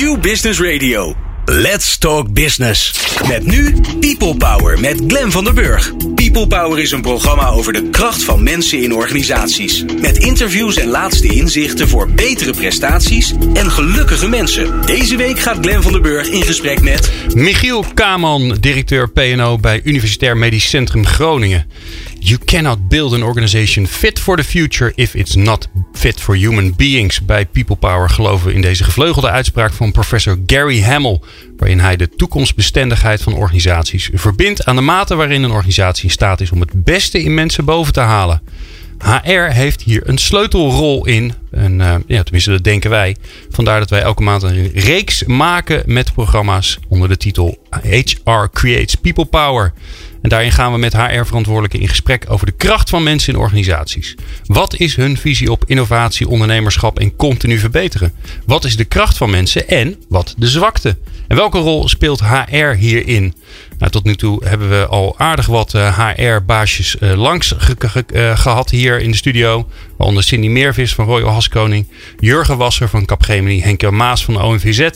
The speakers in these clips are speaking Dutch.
New Business Radio. Let's Talk Business. Met nu People Power met Glen van der Burg. People Power is een programma over de kracht van mensen in organisaties. Met interviews en laatste inzichten voor betere prestaties en gelukkige mensen. Deze week gaat Glen van der Burg in gesprek met... Michiel Kaman, directeur PNO bij Universitair Medisch Centrum Groningen. You cannot build an organization fit for the future if it's not fit for human beings. Bij People Power geloven we in deze gevleugelde uitspraak van professor Gary Hamel, waarin hij de toekomstbestendigheid van organisaties verbindt aan de mate waarin een organisatie in staat is om het beste in mensen boven te halen. HR heeft hier een sleutelrol in. En, uh, ja, tenminste, dat denken wij. Vandaar dat wij elke maand een reeks maken met programma's onder de titel HR Creates People Power. En daarin gaan we met HR-verantwoordelijken in gesprek over de kracht van mensen in organisaties. Wat is hun visie op innovatie, ondernemerschap en continu verbeteren? Wat is de kracht van mensen en wat de zwakte? En welke rol speelt HR hierin? Nou, tot nu toe hebben we al aardig wat HR-baasjes uh, uh, langs uh, gehad hier in de studio. Waaronder Cindy Meervis van Royal Haskoning, Jurgen Wasser van Capgemini, Henk Maas van de ONVZ.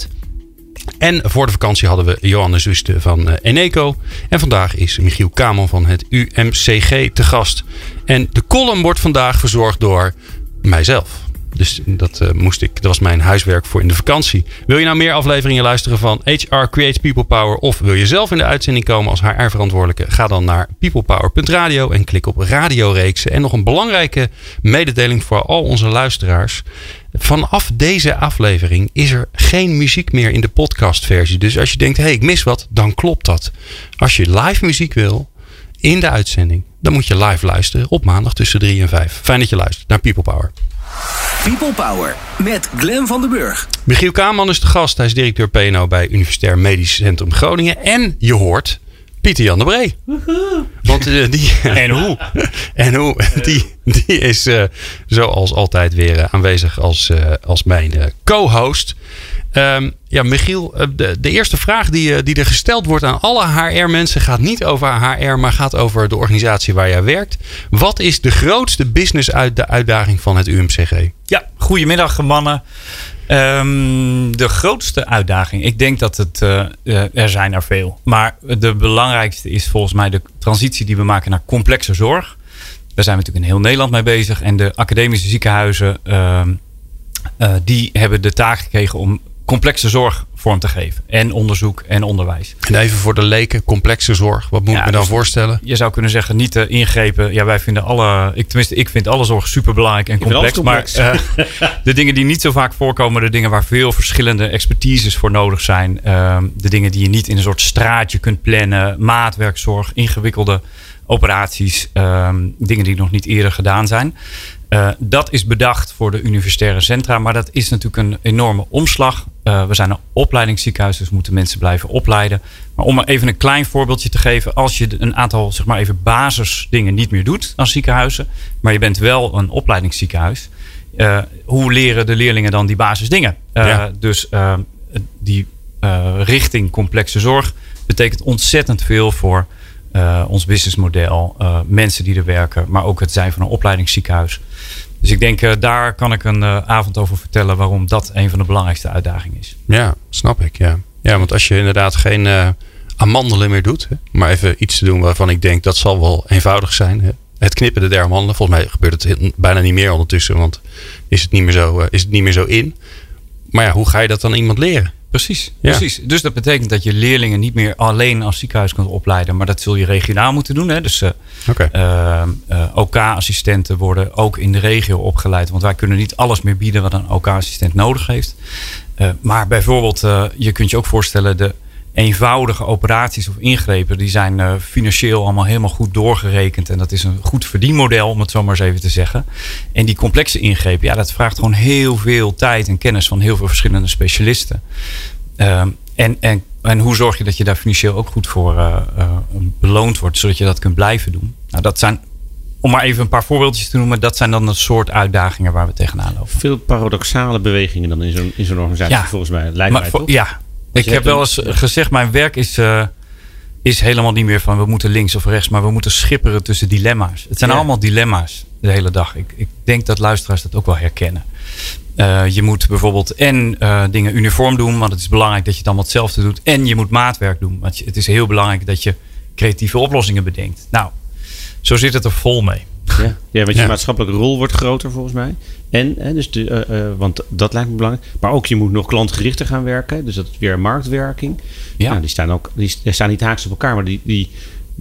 En voor de vakantie hadden we Johanne Zuste van uh, Eneco. En vandaag is Michiel Kamer van het UMCG te gast. En de column wordt vandaag verzorgd door mijzelf. Dus dat uh, moest ik. Dat was mijn huiswerk voor in de vakantie. Wil je nou meer afleveringen luisteren van HR Creates People Power? Of wil je zelf in de uitzending komen als HR-verantwoordelijke? Ga dan naar peoplepower.radio en klik op radioreeksen. En nog een belangrijke mededeling voor al onze luisteraars. Vanaf deze aflevering is er geen muziek meer in de podcastversie. Dus als je denkt, hé, hey, ik mis wat, dan klopt dat. Als je live muziek wil in de uitzending, dan moet je live luisteren op maandag tussen 3 en 5. Fijn dat je luistert naar People Power. People Power met Glen van den Burg. Michiel Kaman is de gast. Hij is directeur PNO bij Universitair Medisch Centrum Groningen. En je hoort Pieter Jan de Bree. Want uh, die. En hoe? en hoe? Die, die is uh, zoals altijd weer uh, aanwezig als, als mijn co-host. Um, ja, Michiel, de, de, eerste vraag die, die er gesteld wordt aan alle HR-mensen gaat niet over HR, maar gaat over de organisatie waar jij werkt. Wat is de grootste business-uitdaging van het UMCG? Ja, goedemiddag mannen. Um, de grootste uitdaging, ik denk dat het, uh, er zijn er veel. Maar de belangrijkste is volgens mij de transitie die we maken naar complexe zorg. Daar zijn we natuurlijk in heel Nederland mee bezig. En de academische ziekenhuizen, uh, uh, die hebben de taak gekregen om complexe zorg vorm te geven. En onderzoek en onderwijs. En even voor de leken, complexe zorg. Wat moet ja, ik me dan dus voorstellen? Je zou kunnen zeggen, niet de ingrepen. Ja, wij vinden alle, ik, tenminste, ik vind alle zorg super belangrijk en complex. complex. Maar uh, de dingen die niet zo vaak voorkomen, de dingen waar veel verschillende expertises voor nodig zijn. Uh, de dingen die je niet in een soort straatje kunt plannen. Maatwerkzorg, ingewikkelde operaties. Uh, dingen die nog niet eerder gedaan zijn. Uh, dat is bedacht voor de universitaire centra, maar dat is natuurlijk een enorme omslag. Uh, we zijn een opleidingsziekenhuis, dus moeten mensen blijven opleiden. Maar om even een klein voorbeeldje te geven, als je een aantal zeg maar even basisdingen niet meer doet als ziekenhuizen, maar je bent wel een opleidingsziekenhuis, uh, hoe leren de leerlingen dan die basisdingen? Ja. Dus die richting complexe zorg betekent ontzettend veel voor ons businessmodel, mensen die er werken, maar ook het zijn van een opleidingsziekenhuis. Dus ik denk, uh, daar kan ik een avond over vertellen waarom dat een van de belangrijkste uitdagingen is. Ja, snap ik. Ja, ja want als je inderdaad geen amandelen meer doet, hè, maar even iets te doen waarvan ik denk dat zal wel eenvoudig zijn. Hè. Het knippen de der amandelen. Volgens mij gebeurt het bijna niet meer ondertussen, want is het niet meer zo, is het niet meer zo in. Maar ja, hoe ga je dat dan iemand leren? Precies, ja. precies. Dus dat betekent dat je leerlingen niet meer alleen als ziekenhuis kunt opleiden, maar dat zul je regionaal moeten doen. Hè? Dus uh, okay. uh, uh, OK-assistenten worden ook in de regio opgeleid, want wij kunnen niet alles meer bieden wat een OK-assistent nodig heeft. maar bijvoorbeeld, je kunt je ook voorstellen, de eenvoudige operaties of ingrepen, die zijn uh, financieel allemaal helemaal goed doorgerekend. En dat is een goed verdienmodel, om het zo maar eens even te zeggen. En die complexe ingrepen, ja, dat vraagt gewoon heel veel tijd en kennis van heel veel verschillende specialisten. Uh, en, en, en hoe zorg je dat je daar financieel ook goed voor uh, beloond wordt, zodat je dat kunt blijven doen? Nou, dat zijn om maar even een paar voorbeeldjes te noemen, dat zijn dan het soort uitdagingen waar we tegenaan lopen. Veel paradoxale bewegingen dan in zo'n in zo'n organisatie, ja, volgens mij. Lijkt maar, mij toch? Ja, ik heb wel eens gezegd, mijn werk is, uh, is helemaal niet meer van we moeten links of rechts, maar we moeten schipperen tussen dilemma's. Het zijn ja. allemaal dilemma's de hele dag. Ik, ik denk dat luisteraars dat ook wel herkennen. je moet bijvoorbeeld en dingen uniform doen, want het is belangrijk dat je allemaal hetzelfde doet. En je moet maatwerk doen, want het is heel belangrijk dat je creatieve oplossingen bedenkt. Nou, zo zit het er vol mee. Ja, ja want je maatschappelijke rol wordt groter volgens mij. En, hè, dus de, uh, uh, want dat lijkt me belangrijk. Maar ook je moet nog klantgerichter gaan werken. Dus dat is weer marktwerking. Ja. Nou, die staan ook die, staan niet haaks op elkaar, maar die, die,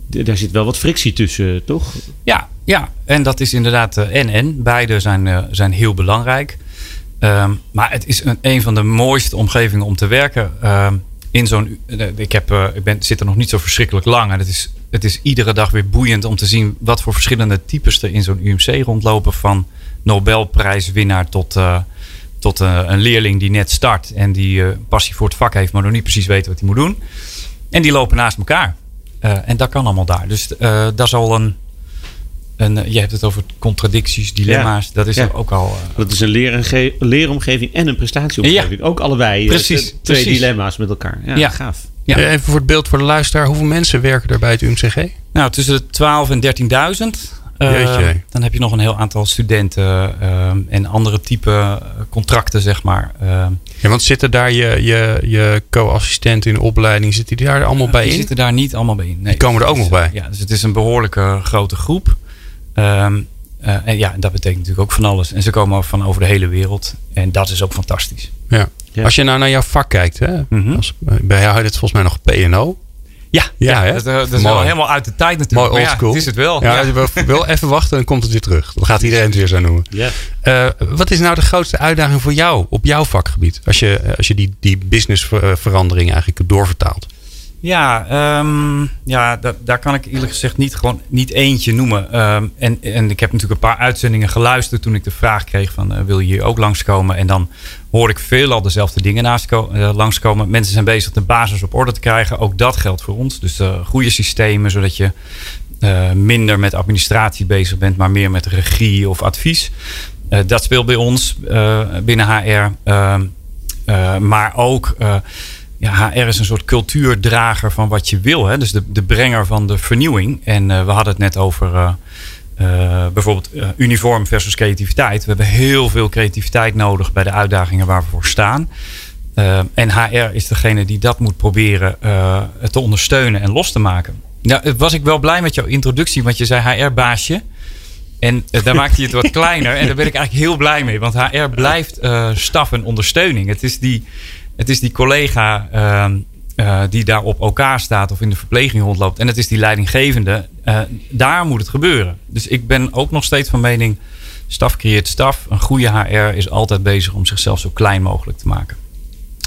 daar zit wel wat frictie tussen, toch? Ja, ja. en dat is inderdaad uh, en en. Beide zijn, zijn heel belangrijk. Um, maar het is een, een van de mooiste omgevingen om te werken. Uh, in zo'n. Ik, heb, ik ben, zit er nog niet zo verschrikkelijk lang. En het is het is iedere dag weer boeiend om te zien wat voor verschillende types er in zo'n UMC rondlopen. Van Nobelprijswinnaar tot, tot een leerling die net start en die uh, passie voor het vak heeft, maar nog niet precies weet wat hij moet doen. En die lopen naast elkaar. en dat kan allemaal daar. Dus dat is al een. Een je hebt het over contradicties, dilemma's. Dat is ja. ook al. dat is een leer leeromgeving en een prestatieomgeving. Ja. Ook allebei. Precies. twee precies. dilemma's met elkaar. Ja, gaaf. Ja. Even voor het beeld voor de luisteraar. Hoeveel mensen werken er bij het UMCG? Nou, tussen de 12 en 13.000. Uh, dan heb je nog een heel aantal studenten uh, en andere type contracten, zeg maar. Uh, ja, want zitten daar je, je, je co-assistenten in de opleiding, zitten die daar allemaal bij die in? Die zitten daar niet allemaal bij in. Nee. Die komen er ook dus, nog bij? Ja, dus het is een behoorlijke grote groep. Um, en ja, dat betekent natuurlijk ook van alles. En ze komen van over de hele wereld. En dat is ook fantastisch. Ja. Ja. Als je nou naar jouw vak kijkt, hè? Mm -hmm. Als, bij jou heet het volgens mij nog PNO. Ja, ja, ja dat, dat, is wel helemaal uit de tijd natuurlijk. Mooi oldschool. Ja, is het wel. Ja, ja. Je wil even wachten en komt het weer terug. Dan gaat iedereen het weer zo noemen. Ja. Uh, wat is nou de grootste uitdaging voor jou op jouw vakgebied? Als je, als je die, die businessverandering eigenlijk doorvertaalt. Ja, um, ja da daar kan ik eerlijk gezegd niet, gewoon niet eentje noemen. Um, en, en ik heb natuurlijk een paar uitzendingen geluisterd toen ik de vraag kreeg van uh, wil je hier ook langskomen? En dan hoor ik veelal dezelfde dingen naast uh, langskomen. Mensen zijn bezig de basis op orde te krijgen. Ook dat geldt voor ons. Dus uh, goede systemen, zodat je minder met administratie bezig bent, maar meer met regie of advies. dat speelt bij ons binnen HR. Ehm, maar ook ja, HR is een soort cultuurdrager van wat je wil. Hè? Dus de, de brenger van de vernieuwing. En uh, we hadden het net over uh, uh, bijvoorbeeld uniform versus creativiteit. We hebben heel veel creativiteit nodig bij de uitdagingen waar we voor staan. en HR is degene die dat moet proberen te ondersteunen en los te maken. Nou, was ik wel blij met jouw introductie, want je zei HR-baasje. En daar maakte je het wat kleiner. En daar ben ik eigenlijk heel blij mee. Want HR blijft staf en ondersteuning. Het is die het is die collega uh, uh, die daar op elkaar staat of in de verpleging rondloopt. En het is die leidinggevende. Uh, daar moet het gebeuren. Dus ik ben ook nog steeds van mening. Staf creëert staf. Een goede HR is altijd bezig om zichzelf zo klein mogelijk te maken.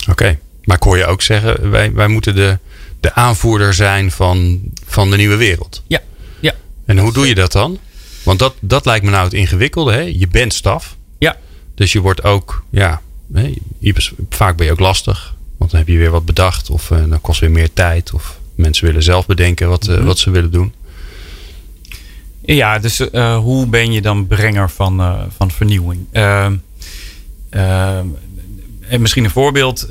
Oké, okay. maar ik hoor je ook zeggen, wij, wij moeten de, de aanvoerder zijn van, van de nieuwe wereld. Ja, ja. En hoe doe je dat dan? Want dat, dat lijkt me nou het ingewikkelde. Hè? Je bent staf. Ja. Dus je wordt ook, ja, vaak ben je ook lastig. Want dan heb je weer wat bedacht. Of uh, dan kost weer meer tijd. Of mensen willen zelf bedenken wat, uh, wat ze willen doen. Ja, dus uh, hoe ben je dan brenger van, van vernieuwing? Ehm, ehm, en misschien een voorbeeld.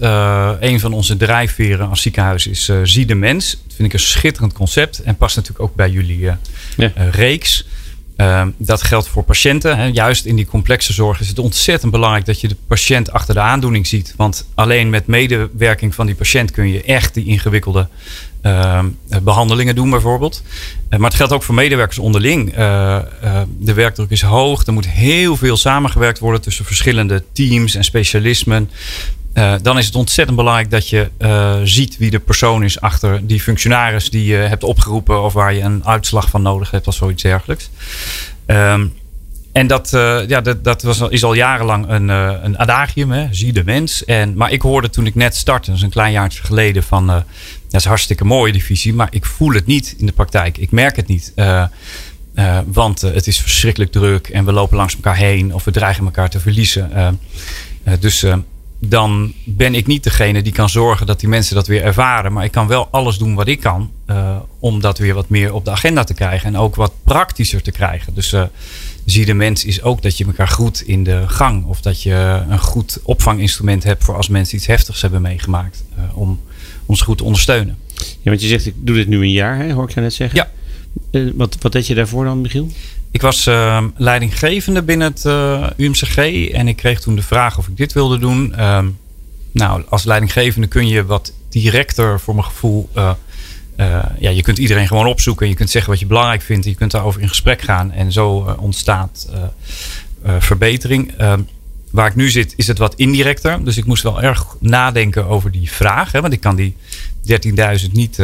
een van onze drijfveren als ziekenhuis is Zie de Mens. Dat vind ik een schitterend concept. En past natuurlijk ook bij jullie ja. reeks. Uh, dat geldt voor patiënten. Hè. Juist in die complexe zorg is het ontzettend belangrijk dat je de patiënt achter de aandoening ziet. Want alleen met medewerking van die patiënt kun je echt die ingewikkelde uh, behandelingen doen, bijvoorbeeld. Uh, maar het geldt ook voor medewerkers onderling. Eh, de werkdruk is hoog. Er moet heel veel samengewerkt worden tussen verschillende teams en specialismen. Uh, dan is het ontzettend belangrijk dat je uh, ziet wie de persoon is achter die functionaris die je hebt opgeroepen of waar je een uitslag van nodig hebt of zoiets dergelijks. Um, en dat, uh, ja, dat, dat was, is al jarenlang een, een adagium, hè? zie de mens. En, maar ik hoorde toen ik net startte, dus een klein jaartje geleden, van dat is hartstikke mooie divisie, maar ik voel het niet in de praktijk. Ik merk het niet. want het is verschrikkelijk druk en we lopen langs elkaar heen of we dreigen elkaar te verliezen. dus dan ben ik niet degene die kan zorgen dat die mensen dat weer ervaren. Maar ik kan wel alles doen wat ik kan uh, om dat weer wat meer op de agenda te krijgen. En ook wat praktischer te krijgen. Dus uh, zie de mens is ook dat je elkaar goed in de gang. Of dat je een goed opvanginstrument hebt voor als mensen iets heftigs hebben meegemaakt. Uh, om ons goed te ondersteunen. Ja, want je zegt ik doe dit nu een jaar, hè? hoor ik je net zeggen. Ja. wat, wat deed je daarvoor dan, Michiel? Ik was uh, leidinggevende binnen het uh, UMCG en ik kreeg toen de vraag of ik dit wilde doen. Uh, nou, als leidinggevende kun je wat directer voor mijn gevoel. Uh, ja, je kunt iedereen gewoon opzoeken. Je kunt zeggen wat je belangrijk vindt. Je kunt daarover in gesprek gaan. En zo ontstaat verbetering. Ehm, waar ik nu zit, is het wat indirecter. Dus ik moest wel erg nadenken over die vraag. Hè, want ik kan die 13.000 niet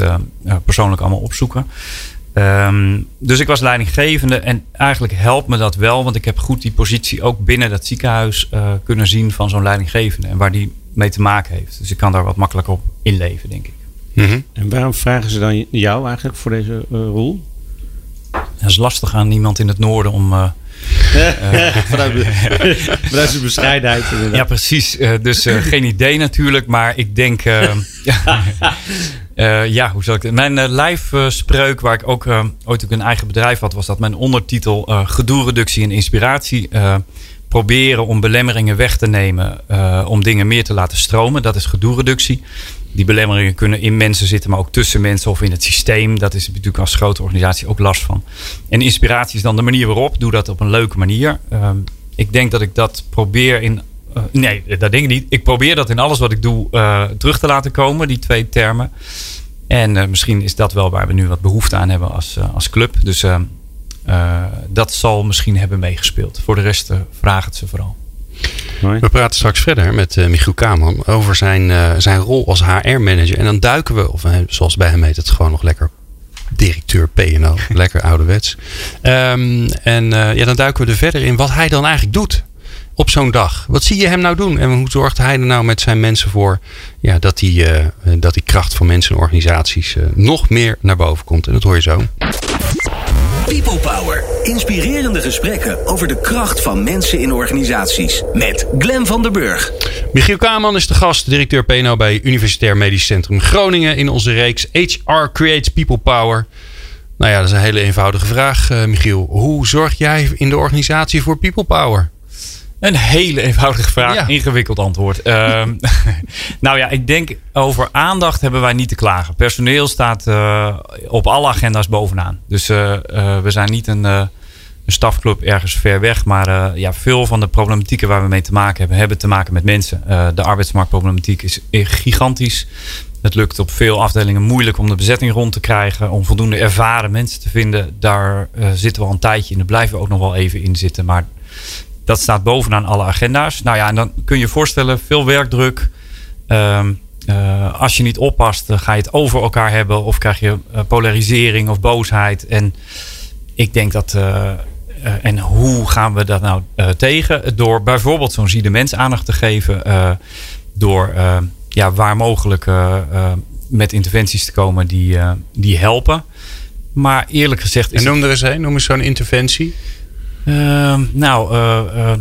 persoonlijk allemaal opzoeken. Um, dus ik was leidinggevende en eigenlijk helpt me dat wel, want ik heb goed die positie ook binnen dat ziekenhuis uh, kunnen zien van zo'n leidinggevende en waar die mee te maken heeft. Dus ik kan daar wat makkelijker op inleven, denk ik. Mm -hmm. En waarom vragen ze dan jou eigenlijk voor deze uh, rol? Dat is lastig aan iemand in het noorden om. Uh, vanuit, vanuit zijn bescheidenheid. Inderdaad. Ja, precies. dus geen idee natuurlijk. Maar ik denk. Uh, ja, hoe zal ik het? Mijn uh, lijfspreuk, waar ik ook uh, ooit ook een eigen bedrijf had, was dat mijn ondertitel Gedoereductie en Inspiratie. proberen om belemmeringen weg te nemen om dingen meer te laten stromen. Dat is gedoereductie. Die belemmeringen kunnen in mensen zitten, maar ook tussen mensen of in het systeem. Dat is natuurlijk als grote organisatie ook last van. En inspiratie is dan de manier waarop. Doe dat op een leuke manier. Ehm, ik denk dat ik dat probeer in uh, nee, dat denk ik niet. Ik probeer dat in alles wat ik doe uh, terug te laten komen, die twee termen. En uh, misschien is dat wel waar we nu wat behoefte aan hebben als, als club. Dus dat zal misschien hebben meegespeeld. Voor de rest vraag het ze vooral. We praten straks verder met uh, Michiel Kaman over zijn, uh, zijn rol als HR-manager. En dan duiken we, of zoals bij hem heet het gewoon nog lekker directeur P&O. lekker ouderwets. Um, en uh, ja, dan duiken we er verder in wat hij dan eigenlijk doet op zo'n dag? Wat zie je hem nou doen? En hoe zorgt hij er nou met zijn mensen voor ja, dat, die, uh, dat die kracht van mensen en organisaties uh, nog meer naar boven komt? En dat hoor je zo. People Power. Inspirerende gesprekken over de kracht van mensen in organisaties. Met Glen van der Burg. Michiel Kaman is de gast, directeur PNO bij Universitair Medisch Centrum Groningen. In onze reeks HR Creates People Power. Nou ja, dat is een hele eenvoudige vraag, uh, Michiel. Hoe zorg jij in de organisatie voor People Power? Een hele eenvoudige vraag, ingewikkeld antwoord. Uh, nou ja, ik denk over aandacht hebben wij niet te klagen. Personeel staat uh, op alle agenda's bovenaan. Dus uh, we zijn niet een, een, stafclub ergens ver weg. Maar ja, veel van de problematieken waar we mee te maken hebben, hebben te maken met mensen. de arbeidsmarktproblematiek is gigantisch. Het lukt op veel afdelingen moeilijk om de bezetting rond te krijgen. Om voldoende ervaren mensen te vinden. Daar zitten we al een tijdje in. Daar blijven we ook nog wel even in zitten. Maar dat staat bovenaan alle agenda's. Nou ja, en dan kun je je voorstellen, veel werkdruk. Uh, uh, als je niet oppast, dan ga je het over elkaar hebben. Of krijg je uh, polarisering of boosheid. En ik denk dat. Uh, en hoe gaan we dat nou tegen? Door bijvoorbeeld zo'n ziede mens aandacht te geven. door ja, waar mogelijk met interventies te komen die, die helpen. Maar eerlijk gezegd. Is en noem er eens een, noem eens zo'n interventie. Uh, nou, uh,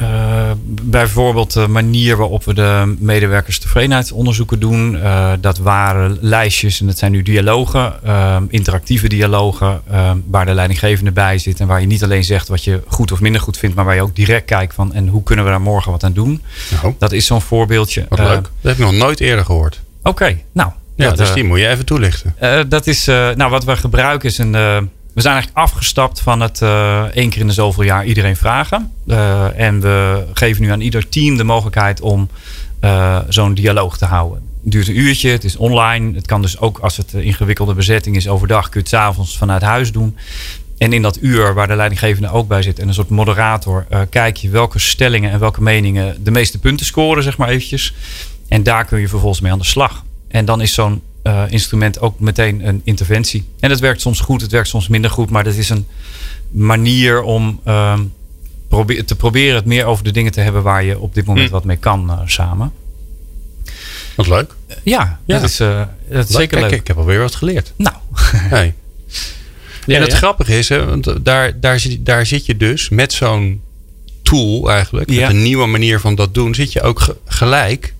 uh, bijvoorbeeld de manier waarop we de medewerkers tevredenheidsonderzoeken doen. dat waren lijstjes en dat zijn nu dialogen, ehm, interactieve dialogen, ehm, waar de leidinggevende bij zit. En waar je niet alleen zegt wat je goed of minder goed vindt, maar waar je ook direct kijkt van en hoe kunnen we daar morgen wat aan doen. Nou, dat is zo'n voorbeeldje. Wat leuk. Dat heb ik nog nooit eerder gehoord. Oké, nou. Ja, dat, dus die moet je even toelichten. dat is, nou wat we gebruiken is een we zijn eigenlijk afgestapt van het uh, één keer in de zoveel jaar iedereen vragen. Uh, en we geven nu aan ieder team de mogelijkheid om uh, zo'n dialoog te houden. Het duurt een uurtje, het is online. Het kan dus ook als het ingewikkelde bezetting is overdag, kun je het avonds vanuit huis doen. En in dat uur waar de leidinggevende ook bij zit en een soort moderator, kijk je welke stellingen en welke meningen de meeste punten scoren, zeg maar eventjes. En daar kun je vervolgens mee aan de slag. En dan is zo'n uh, instrument ook meteen een interventie. En dat werkt soms goed, het werkt soms minder goed, maar dat is een manier om uh, probe te proberen het meer over de dingen te hebben waar je op dit moment hm. wat mee kan uh, samen. Wat leuk. ja, ja, dat is, dat is zeker leuk. Ik heb alweer wat geleerd. Nou. Hey. Ja, en het grappige is, hè, want daar, daar, zit, daar zit je dus met zo'n tool eigenlijk, met een nieuwe manier van dat doen, zit je ook gelijk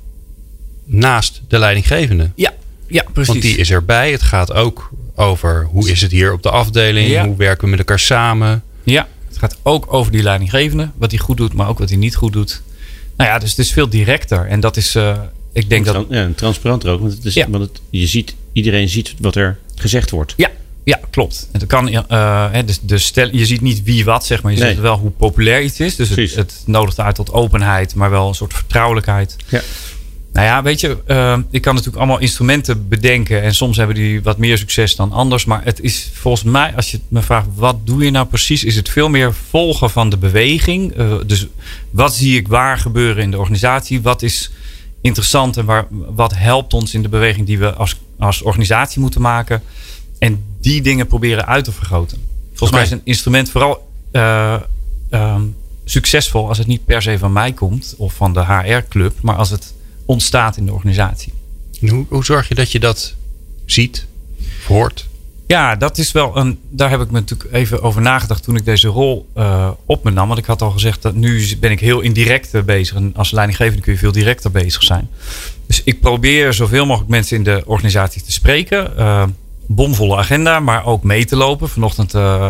naast de leidinggevende. Ja, ja, precies. Want die is erbij. Het gaat ook over hoe is het hier op de afdeling? Hoe werken we met elkaar samen? Ja, het gaat ook over die leidinggevende. Wat hij goed doet, maar ook wat hij niet goed doet. Nou ja, dus het is veel directer. En dat is, uh, ik denk dat... Ja, en transparanter ook. Want, het is, want het, je ziet, iedereen ziet wat er gezegd wordt. Ja, Ja, klopt. Het kan, uh, dus, dus stel, je ziet niet wie wat, zeg maar. Je ziet wel hoe populair iets is. Dus het, het, nodigt uit tot openheid, maar wel een soort vertrouwelijkheid. Ja. Nou ja, weet je, uh, ik kan natuurlijk allemaal instrumenten bedenken. En soms hebben die wat meer succes dan anders. Maar het is volgens mij, als je me vraagt, wat doe je nou precies? Is het veel meer volgen van de beweging. Uh, dus wat zie ik waar gebeuren in de organisatie? Wat is interessant en waar, wat helpt ons in de beweging die we als, als organisatie moeten maken? En die dingen proberen uit te vergroten. Volgens mij is een instrument vooral uh, succesvol als het niet per se van mij komt of van de HR-club, maar als het ontstaat in de organisatie. hoe, hoe zorg je dat je dat ziet, hoort? Ja, dat is wel een. Daar heb ik me natuurlijk even over nagedacht toen ik deze rol uh, op me nam. Want ik had al gezegd dat nu ben ik heel indirect bezig. En als leidinggevende kun je veel directer bezig zijn. Dus ik probeer zoveel mogelijk mensen in de organisatie te spreken. Uh, bomvolle agenda, maar ook mee te lopen. Vanochtend uh,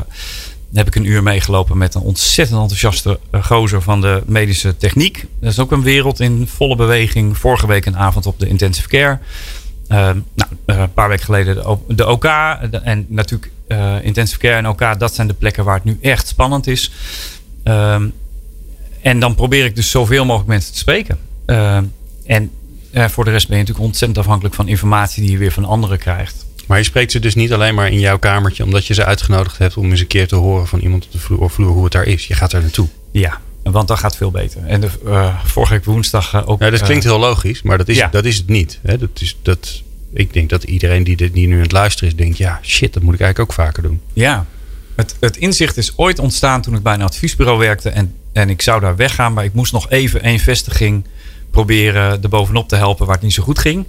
heb ik een uur meegelopen met een ontzettend enthousiaste gozer van de medische techniek. Dat is ook een wereld in volle beweging. Vorige week een avond op de intensive care. Uh, nou, een paar weken geleden de, OK. En natuurlijk intensive care en OK, dat zijn de plekken waar het nu echt spannend is. Ehm, en dan probeer ik dus zoveel mogelijk mensen te spreken. Ehm, en voor de rest ben je natuurlijk ontzettend afhankelijk van informatie die je weer van anderen krijgt. Maar je spreekt ze dus niet alleen maar in jouw kamertje, omdat je ze uitgenodigd hebt om eens een keer te horen van iemand op de vloer, vloer hoe het daar is. Je gaat daar naartoe. Ja, want dat gaat veel beter. En de, uh, vorige week woensdag uh, ook. Ja, dat klinkt heel logisch, maar dat is, dat is het niet. Hè? Dat is, dat, ik denk dat iedereen die, dit, die nu aan het luisteren is, denkt: ja, shit, dat moet ik eigenlijk ook vaker doen. Ja, het, het inzicht is ooit ontstaan toen ik bij een adviesbureau werkte. En, en ik zou daar weggaan, maar ik moest nog even één vestiging proberen er bovenop te helpen waar het niet zo goed ging.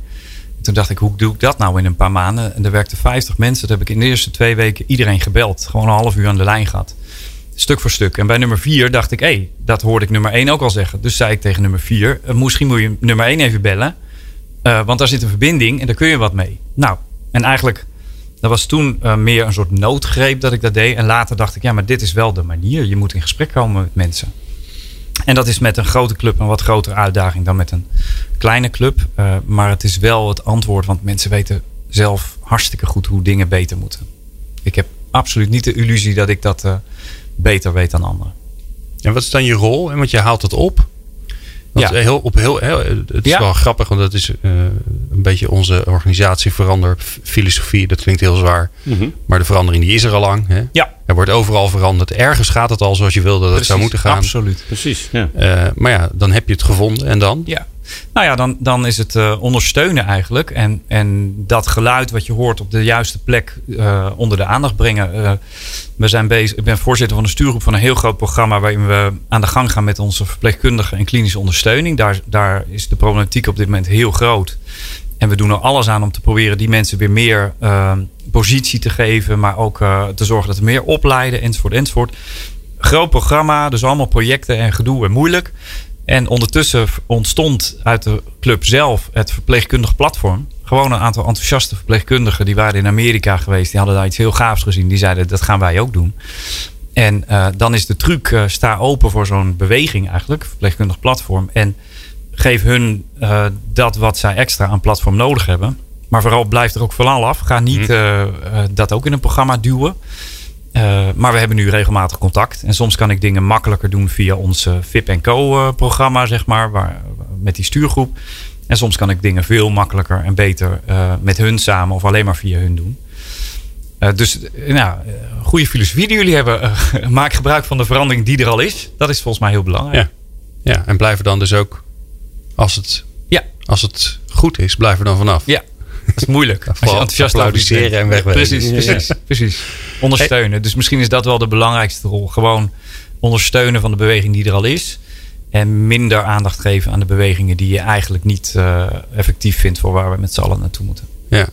Toen dacht ik, hoe doe ik dat nou in een paar maanden? En er werkten 50 mensen. Dat heb ik in de eerste twee weken iedereen gebeld. Gewoon een half uur aan de lijn gehad. Stuk voor stuk. En bij nummer vier dacht ik, hé, hey, dat hoorde ik nummer één ook al zeggen. Dus zei ik tegen nummer vier, uh, misschien moet je nummer één even bellen. Uh, want daar zit een verbinding en daar kun je wat mee. Nou, en eigenlijk, dat was toen uh, meer een soort noodgreep dat ik dat deed. En later dacht ik, ja, maar dit is wel de manier. Je moet in gesprek komen met mensen. En dat is met een grote club een wat grotere uitdaging dan met een kleine club. Uh, maar het is wel het antwoord, want mensen weten zelf hartstikke goed hoe dingen beter moeten. Ik heb absoluut niet de illusie dat ik dat uh, beter weet dan anderen. En wat is dan je rol? Want je haalt het op ja. heel, op heel, heel, het is wel grappig, want dat is uh, een beetje onze organisatie verandert. Filosofie, dat klinkt heel zwaar. Mm -hmm. Maar de verandering die is er al lang. Hè? Ja. Er wordt overal veranderd. Ergens gaat het al zoals je wilde dat Precies, het zou moeten gaan. Absoluut. Precies. Ja. Uh, maar ja, dan heb je het gevonden en dan? Ja. Nou ja, dan, dan is het uh, ondersteunen eigenlijk. En, en dat geluid wat je hoort op de juiste plek uh, onder de aandacht brengen. Uh, we zijn bezig, ik ben voorzitter van de stuurgroep van een heel groot programma waarin we aan de gang gaan met onze verpleegkundige en klinische ondersteuning. Daar, daar is de problematiek op dit moment heel groot. En we doen er alles aan om te proberen die mensen weer meer positie te geven, maar ook te zorgen dat we meer opleiden, enzovoort, enzovoort. Groot programma, dus allemaal projecten en gedoe en moeilijk. En ondertussen ontstond uit de club zelf het verpleegkundig platform. Gewoon een aantal enthousiaste verpleegkundigen die waren in Amerika geweest. Die hadden daar iets heel gaafs gezien. Die zeiden dat gaan wij ook doen. En uh, dan is de truc, uh, sta open voor zo'n beweging eigenlijk, verpleegkundig platform. En geef hun dat wat zij extra aan platform nodig hebben. Maar vooral blijf er ook vooral af. Ga niet mm. dat ook in een programma duwen. Uh, maar we hebben nu regelmatig contact. En soms kan ik dingen makkelijker doen via ons VIP Co programma, zeg maar, waar, met die stuurgroep. En soms kan ik dingen veel makkelijker en beter met hun samen of alleen maar via hun doen. dus nou, goede filosofie die jullie hebben. maak gebruik van de verandering die er al is. Dat is volgens mij heel belangrijk. Ja, ja en blijf er dan dus ook, als het, ja. als het goed is, blijf er dan vanaf. Ja, dat is moeilijk. Als je enthousiast applaudisseren en wegwezen. Precies, precies, precies. Ondersteunen. Dus misschien is dat wel de belangrijkste rol. Gewoon ondersteunen van de beweging die er al is. En minder aandacht geven aan de bewegingen die je eigenlijk niet uh, effectief vindt voor waar we met z'n allen naartoe moeten. Ja.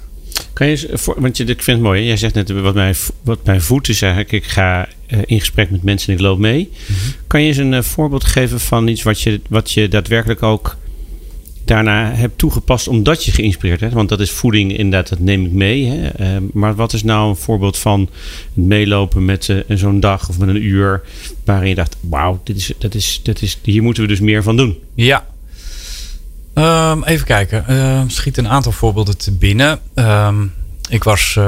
Kan je, want je, ik vind het mooi. Jij zegt net wat mijn, wat mijn voet is eigenlijk. Ik ga uh, in gesprek met mensen en ik loop mee. Mm -hmm. Kan je eens een uh, voorbeeld geven van iets wat je, wat je daadwerkelijk ook daarna hebt toegepast omdat je geïnspireerd hebt. Want dat is voeding, inderdaad, dat neem ik mee. Hè. Uh, maar wat is nou een voorbeeld van meelopen met uh, zo'n dag of met een uur... waarin je dacht, wauw, dit is, dat is, dat is, hier moeten we dus meer van doen. Ja. Um, even kijken. Uh, schiet een aantal voorbeelden te binnen. Ik was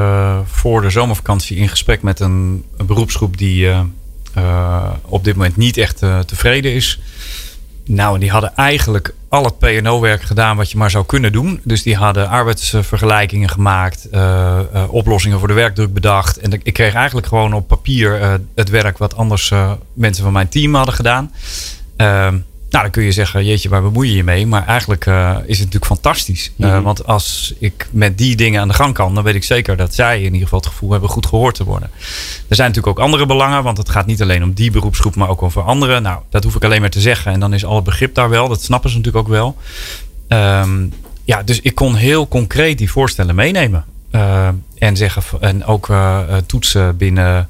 voor de zomervakantie in gesprek met een, een beroepsgroep die op dit moment niet echt tevreden is. Nou, die hadden eigenlijk al het PNO-werk gedaan wat je maar zou kunnen doen. Dus die hadden arbeidsvergelijkingen gemaakt, uh, uh, oplossingen voor de werkdruk bedacht. En ik kreeg eigenlijk gewoon op papier uh, het werk wat anders mensen van mijn team hadden gedaan. Ehm, nou, dan kun je zeggen, jeetje, waar bemoei je je mee? Maar eigenlijk uh, is het natuurlijk fantastisch. Uh, Want als ik met die dingen aan de gang kan, dan weet ik zeker dat zij in ieder geval het gevoel hebben goed gehoord te worden. Er zijn natuurlijk ook andere belangen, want het gaat niet alleen om die beroepsgroep, maar ook over anderen. Nou, dat hoef ik alleen maar te zeggen. En dan is al het begrip daar wel. Dat snappen ze natuurlijk ook wel. Um, ja, dus ik kon heel concreet die voorstellen meenemen. Uh, en zeggen, en ook toetsen binnen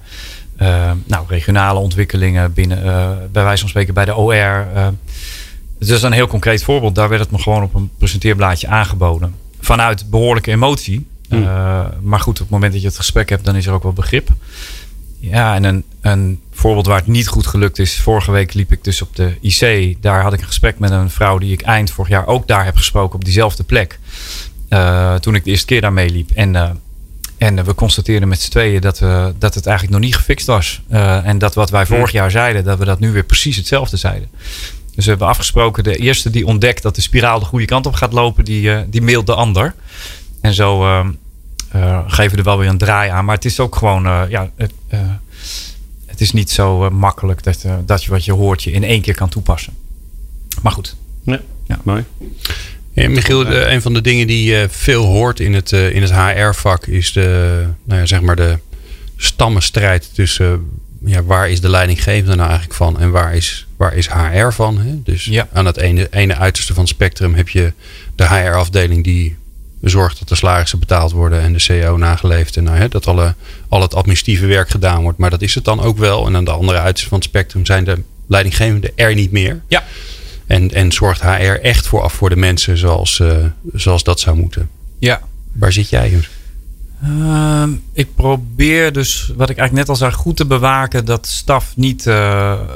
nou, regionale ontwikkelingen binnen, uh, bij wijze van spreken bij de OR. Uh, het is een heel concreet voorbeeld. Daar werd het me gewoon op een presenteerblaadje aangeboden. Vanuit behoorlijke emotie. Hmm. maar goed, op het moment dat je het gesprek hebt, dan is er ook wel begrip. Ja, en een, een voorbeeld waar het niet goed gelukt is. Vorige week liep ik dus op de IC. Daar had ik een gesprek met een vrouw die ik eind vorig jaar ook daar heb gesproken op diezelfde plek. toen ik de eerste keer daar meeliep. En en we constateerden met z'n tweeën dat, we, dat het eigenlijk nog niet gefixt was. Uh, en dat wat wij vorig jaar zeiden, dat we dat nu weer precies hetzelfde zeiden. Dus we hebben afgesproken, de eerste die ontdekt dat de spiraal de goede kant op gaat lopen, die, uh, die mailt de ander. En zo uh, geven we er wel weer een draai aan. Maar het is ook gewoon, ja, het, het is niet zo makkelijk dat, dat je wat je hoort je in één keer kan toepassen. Maar goed. Ja, ja. mooi. Ja, Michiel, de, een van de dingen die je veel hoort in het, uh, in het HR-vak is de, nou ja, zeg maar de stammenstrijd tussen ja, waar is de leidinggevende nou eigenlijk van en waar is, waar is HR van. Hè? Dus ja. aan het ene, ene uiterste van het spectrum heb je de HR-afdeling die zorgt dat de salarissen betaald worden en de CO nageleefd en nou, hè, dat alle, al het administratieve werk gedaan wordt. Maar dat is het dan ook wel. En aan de andere uiterste van het spectrum zijn de leidinggevenden er niet meer. Ja. En, en zorgt HR echt voor af voor de mensen zoals, uh, zoals dat zou moeten. Ja. Waar zit jij? Uh, ik probeer dus, wat ik eigenlijk net al zei, goed te bewaken dat staf niet uh,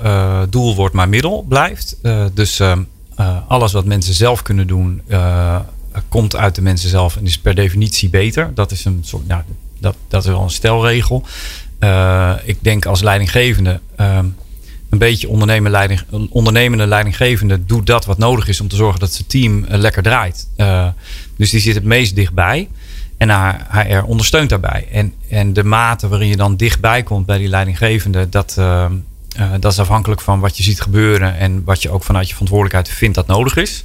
uh, doel wordt, maar middel blijft. dus ehm, alles wat mensen zelf kunnen doen, komt uit de mensen zelf en is per definitie beter. Dat is een soort, nou, dat, dat is wel een stelregel. ik denk als leidinggevende ehm, een beetje ondernemende, leiding, ondernemende leidinggevende doet dat wat nodig is om te zorgen dat zijn team uh, lekker draait. Uh, dus die zit het meest dichtbij. En HR ondersteunt daarbij. En, en de mate waarin je dan dichtbij komt bij die leidinggevende, dat, uh, dat is afhankelijk van wat je ziet gebeuren en wat je ook vanuit je verantwoordelijkheid vindt dat nodig is.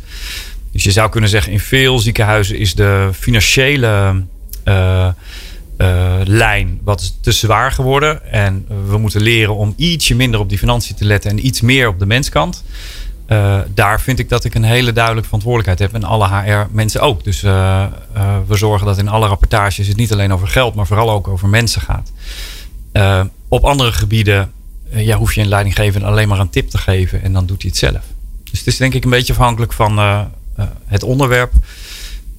Dus je zou kunnen zeggen, in veel ziekenhuizen is de financiële uh, lijn wat te zwaar geworden. En we moeten leren om ietsje minder op die financiën te letten en iets meer op de menskant. Uh, daar vind ik dat ik een hele duidelijke verantwoordelijkheid heb. En alle HR-mensen ook. Dus uh, we zorgen dat in alle rapportages het niet alleen over geld, maar vooral ook over mensen gaat. op andere gebieden ja, hoef je een leidinggevende alleen maar een tip te geven en dan doet hij het zelf. Dus het is denk ik een beetje afhankelijk van het onderwerp.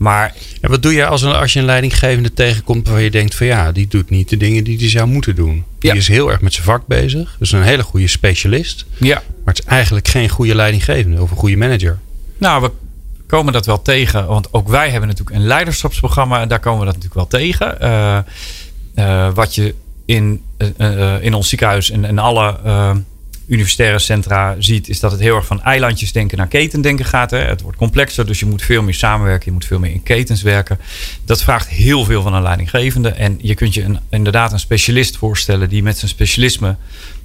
Maar en wat doe je als, een, als je een leidinggevende tegenkomt waar je denkt van ja, die doet niet de dingen die hij zou moeten doen. Die is heel erg met zijn vak bezig. Dus een hele goede specialist. Ja. Maar het is eigenlijk geen goede leidinggevende of een goede manager. Nou, we komen dat wel tegen. Want ook wij hebben natuurlijk een leiderschapsprogramma. En daar komen we dat natuurlijk wel tegen. Uh, uh, wat je in, uh, in ons ziekenhuis en, en alle universitaire centra ziet, is dat het heel erg van eilandjes denken naar ketendenken gaat. Hè. Het wordt complexer, dus je moet veel meer samenwerken, je moet veel meer in ketens werken. Dat vraagt heel veel van een leidinggevende. En je kunt je een, inderdaad een specialist voorstellen die met zijn specialisme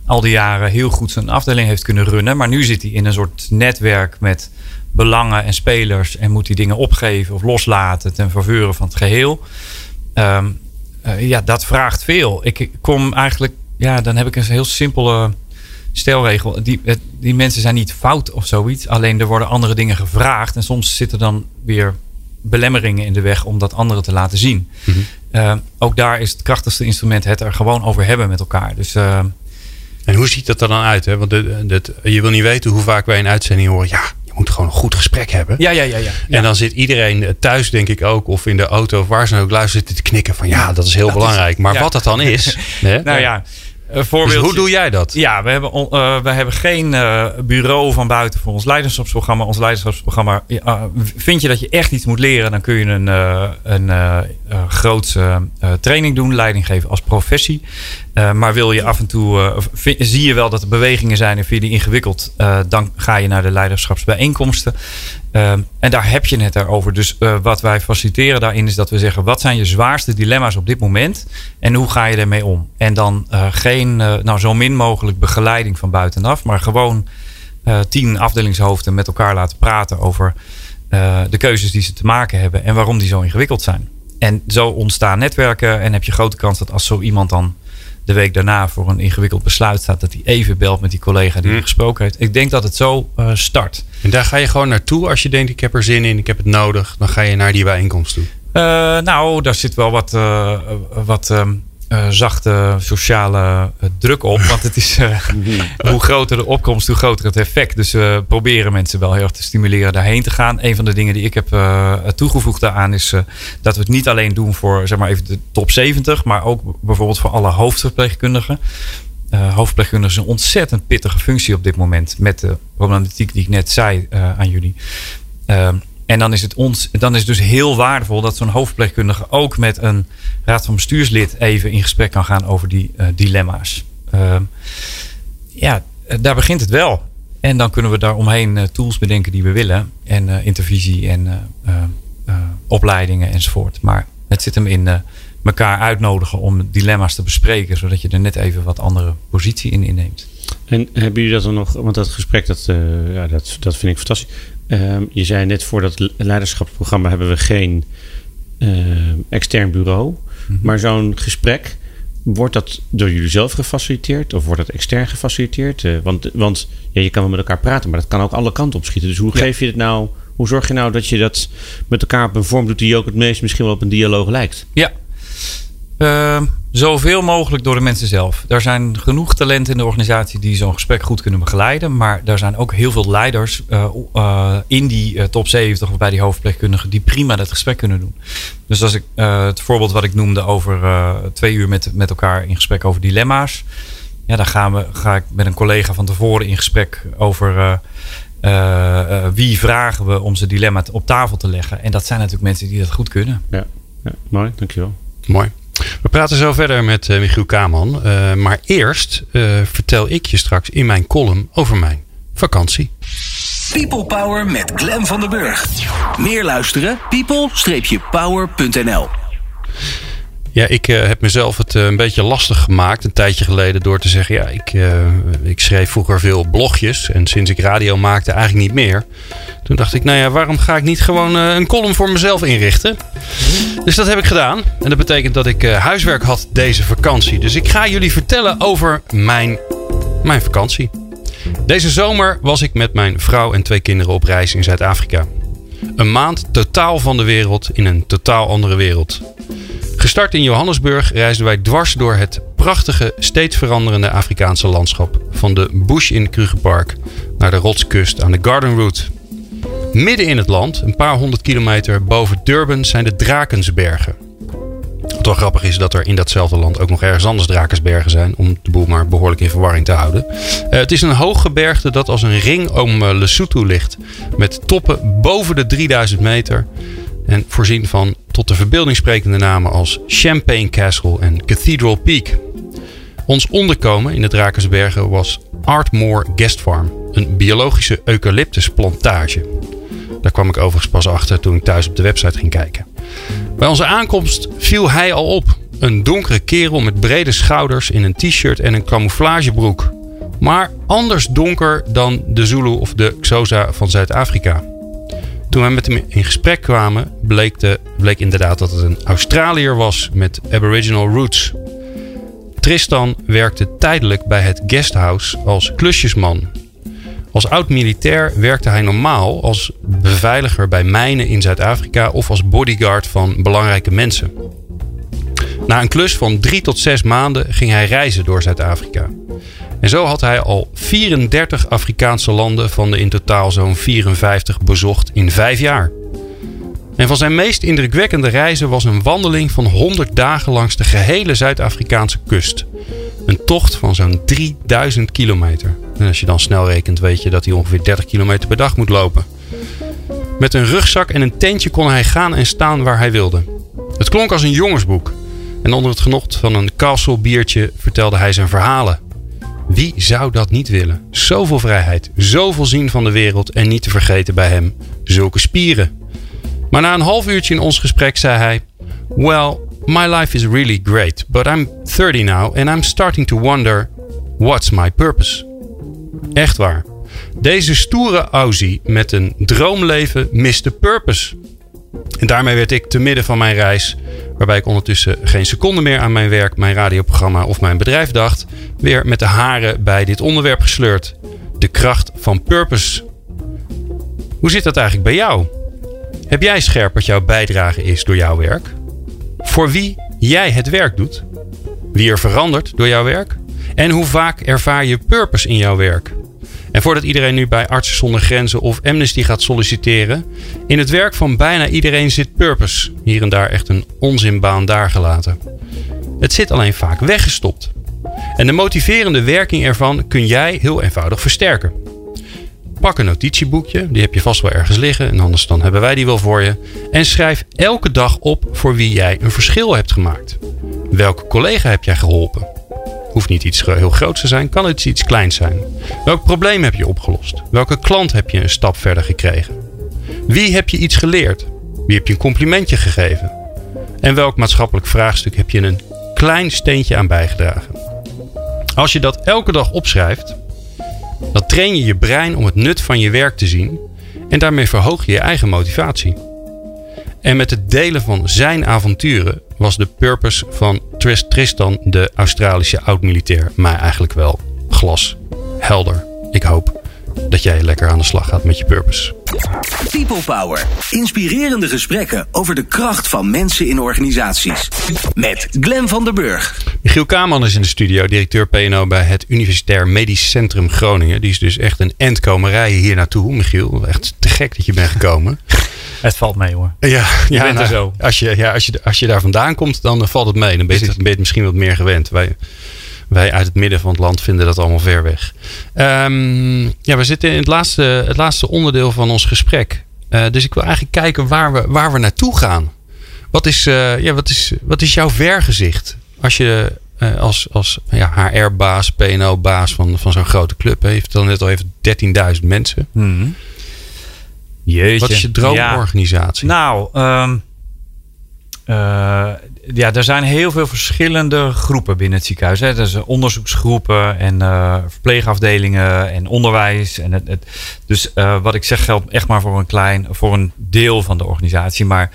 al die jaren heel goed zijn afdeling heeft kunnen runnen. Maar nu zit hij in een soort netwerk met belangen en spelers en moet die dingen opgeven of loslaten ten faveur van het geheel. Um, uh, ja, dat vraagt veel. Ik kom eigenlijk, ja, dan heb ik een heel simpele stelregel. Die, die mensen zijn niet fout of zoiets. Alleen er worden andere dingen gevraagd. En soms zitten dan weer belemmeringen in de weg om dat anderen te laten zien. Mhm. Eh, ook daar is het krachtigste instrument het er gewoon over hebben met elkaar. Dus, uh, en hoe ziet dat er dan uit? Hè? Want je wil niet weten hoe vaak wij een uitzending horen. Ja, je moet gewoon een goed gesprek hebben. Ja, ja, ja, ja. En dan zit iedereen thuis, denk ik ook, of in de auto of waar ze ook luisteren te knikken van ja, dat is heel belangrijk. maar wat dat dan is. hè? Nou ja. Dus hoe doe jij dat? Ja, we hebben, uh, we hebben geen uh, bureau van buiten voor ons leiderschapsprogramma. Ons leiderschapsprogramma. Uh, vind je dat je echt iets moet leren, dan kun je een, een grootse training doen, leiding geven als professie. maar wil je af en toe, zie je wel dat er bewegingen zijn en vind je die ingewikkeld, dan ga je naar de leiderschapsbijeenkomsten. En daar heb je het over. Dus wat wij faciliteren daarin is dat we zeggen: wat zijn je zwaarste dilemma's op dit moment en hoe ga je ermee om? En dan geen, nou zo min mogelijk begeleiding van buitenaf, maar gewoon tien afdelingshoofden met elkaar laten praten over de keuzes die ze te maken hebben en waarom die zo ingewikkeld zijn. En zo ontstaan netwerken en heb je grote kans dat als zo iemand dan de week daarna voor een ingewikkeld besluit staat, dat hij even belt met die collega die hm. gesproken heeft. Ik denk dat het zo uh, start. En daar ga je gewoon naartoe als je denkt: ik heb er zin in, ik heb het nodig. Dan ga je naar die bijeenkomst toe. Uh, nou, daar zit wel wat, uh, wat um, uh, zachte sociale uh, druk op. Want het is uh, hoe groter de opkomst, hoe groter het effect. Dus we proberen mensen wel heel erg te stimuleren daarheen te gaan. Een van de dingen die ik heb toegevoegd daaraan is dat we het niet alleen doen voor zeg maar even de top 70, maar ook bijvoorbeeld voor alle hoofdverpleegkundigen. hoofdverpleegkundigen is een ontzettend pittige functie op dit moment. Met de problematiek die ik net zei aan jullie. Ehm, en dan is het ons, dan is het dus heel waardevol dat zo'n hoofdverpleegkundige ook met een raad van bestuurslid even in gesprek kan gaan over die uh, dilemma's. Uh, ja, daar begint het wel. En dan kunnen we daar omheen uh, tools bedenken die we willen. En intervisie en opleidingen enzovoort. Maar het zit hem in elkaar uitnodigen om dilemma's te bespreken. Zodat je er net even wat andere positie in inneemt. En hebben jullie dat dan nog, want dat gesprek, dat, ja, dat, dat vind ik fantastisch. Ehm, je zei net voor dat leiderschapsprogramma hebben we geen ehm, extern bureau. Mhm. Maar zo'n gesprek, wordt dat door jullie zelf gefaciliteerd of wordt dat extern gefaciliteerd? Uh, want want ja, je kan wel met elkaar praten, maar dat kan ook alle kanten op schieten. Dus hoe geef je het nou? Hoe zorg je nou dat je dat met elkaar op een vorm doet die ook het meest misschien wel op een dialoog lijkt? Ja, uh, zoveel mogelijk door de mensen zelf. Er zijn genoeg talenten in de organisatie die zo'n gesprek goed kunnen begeleiden. Maar er zijn ook heel veel leiders uh, uh, in die uh, top 70 of bij die hoofdpleegkundigen die prima dat gesprek kunnen doen. Dus als ik het voorbeeld wat ik noemde over twee uur met, met elkaar in gesprek over dilemma's. Ja, dan gaan we, ga ik met een collega van tevoren in gesprek over wie vragen we om zijn dilemma op tafel te leggen. En dat zijn natuurlijk mensen die dat goed kunnen. Ja, ja mooi, dankjewel. Mooi. We praten zo verder met uh, Michiel Kaman. Uh, maar eerst uh, vertel ik je straks in mijn column over mijn vakantie. People Power met Glen van der Burg. Meer luisteren? people-power.nl ja, ik uh, heb mezelf het uh, een beetje lastig gemaakt een tijdje geleden door te zeggen: ja, ik, uh, ik schreef vroeger veel blogjes en sinds ik radio maakte eigenlijk niet meer. Toen dacht ik: nou ja, waarom ga ik niet gewoon een column voor mezelf inrichten? Dus dat heb ik gedaan. En dat betekent dat ik huiswerk had deze vakantie. Dus ik ga jullie vertellen over mijn, mijn vakantie. Deze zomer was ik met mijn vrouw en twee kinderen op reis in Zuid-Afrika. Een maand totaal van de wereld in een totaal andere wereld. Gestart in Johannesburg reisden wij dwars door het prachtige, steeds veranderende Afrikaanse landschap. Van de bush in Krugerpark naar de rotskust aan de Garden Route. Midden in het land, een paar honderd kilometer boven Durban, zijn de Drakensbergen. Wat wel grappig is dat er in datzelfde land ook nog ergens anders Drakensbergen zijn. Om de boel maar behoorlijk in verwarring te houden. Uh, het is een hooggebergte dat als een ring om uh, Lesotho ligt. Met toppen boven de 3000 meter. En voorzien van tot de verbeelding sprekende namen als Champagne Castle en Cathedral Peak. Ons onderkomen in de Drakensbergen was Artmore Guest Farm, een biologische eucalyptusplantage. Daar kwam ik overigens pas achter toen ik thuis op de website ging kijken. Bij onze aankomst viel hij al op. Een donkere kerel met brede schouders in een t-shirt en een camouflagebroek. Maar anders donker dan de Zulu of de Xhosa van Zuid-Afrika. Toen wij met hem in gesprek kwamen, bleek, bleek inderdaad dat het een Australiër was met Aboriginal roots. Tristan werkte tijdelijk bij het guesthouse als klusjesman. Als oud-militair werkte hij normaal als beveiliger bij mijnen in Zuid-Afrika of als bodyguard van belangrijke mensen. Na een klus van drie tot zes maanden ging hij reizen door Zuid-Afrika. En zo had hij al 34 Afrikaanse landen van de in totaal zo'n 54 bezocht in vijf jaar. En van zijn meest indrukwekkende reizen was een wandeling van 100 dagen langs de gehele Zuid-Afrikaanse kust. Een tocht van zo'n 3000 kilometer. En als je dan snel rekent, weet je dat hij ongeveer 30 kilometer per dag moet lopen. Met een rugzak en een tentje kon hij gaan en staan waar hij wilde. Het klonk als een jongensboek. En onder het genot van een castle biertje vertelde hij zijn verhalen. Wie zou dat niet willen? Zoveel vrijheid, zoveel zien van de wereld en niet te vergeten bij hem, zulke spieren. Maar na een half uurtje in ons gesprek zei hij: Well, my life is really great, but I'm 30 now and I'm starting to wonder: what's my purpose? Echt waar. Deze stoere Aussie met een droomleven miste purpose. En daarmee werd ik te midden van mijn reis, waarbij ik ondertussen geen seconde meer aan mijn werk, mijn radioprogramma of mijn bedrijf dacht, weer met de haren bij dit onderwerp gesleurd. De kracht van purpose. Hoe zit dat eigenlijk bij jou? Heb jij scherp wat jouw bijdrage is door jouw werk? Voor wie jij het werk doet? Wie er verandert door jouw werk? En hoe vaak ervaar je purpose in jouw werk? En voordat iedereen nu bij Artsen zonder Grenzen of Amnesty gaat solliciteren, in het werk van bijna iedereen zit purpose. Hier en daar echt een onzinbaan daar gelaten. Het zit alleen vaak weggestopt. En de motiverende werking ervan kun jij heel eenvoudig versterken. Pak een notitieboekje, die heb je vast wel ergens liggen en anders dan hebben wij die wel voor je. En schrijf elke dag op voor wie jij een verschil hebt gemaakt. Welke collega heb jij geholpen? Hoeft niet iets heel groots te zijn, kan het iets kleins zijn. Welk probleem heb je opgelost? Welke klant heb je een stap verder gekregen? Wie heb je iets geleerd? Wie heb je een complimentje gegeven? En welk maatschappelijk vraagstuk heb je een klein steentje aan bijgedragen? Als je dat elke dag opschrijft, dan train je je brein om het nut van je werk te zien en daarmee verhoog je je eigen motivatie. En met het delen van zijn avonturen was de purpose van Tristan, de Australische oud-militair, mij eigenlijk wel glashelder. Ik hoop dat jij lekker aan de slag gaat met je purpose. People Power. Inspirerende gesprekken over de kracht van mensen in organisaties. Met Glen van der Burg. Michiel Kaman is in de studio, directeur PNO bij het Universitair Medisch Centrum Groningen. Die is dus echt een endkomerij hier naartoe. Michiel, echt te gek dat je bent gekomen. Het valt mee hoor. Ja, ja bent nou, zo. Als je, ja, als, je, als je daar vandaan komt, dan valt het mee. Dan ben je, ben je het misschien wat meer gewend. Wij, wij uit het midden van het land vinden dat allemaal ver weg. Um, ja, we zitten in het laatste, het laatste onderdeel van ons gesprek. Uh, dus ik wil eigenlijk kijken waar we, waar we naartoe gaan. Wat is, uh, ja, wat, is, wat is jouw vergezicht? Als je uh, als, als ja, HR-baas, PNO-baas van, van zo'n grote club heeft, dan net al even 13.000 mensen. Mm Jeetje. Wat is je droomorganisatie? Ja. Nou, um, uh, ja, er zijn heel veel verschillende groepen binnen het ziekenhuis. Hè. Er zijn onderzoeksgroepen en uh, verpleegafdelingen en onderwijs. En het, het dus uh, wat ik zeg geldt echt maar voor een klein, voor een deel van de organisatie. Maar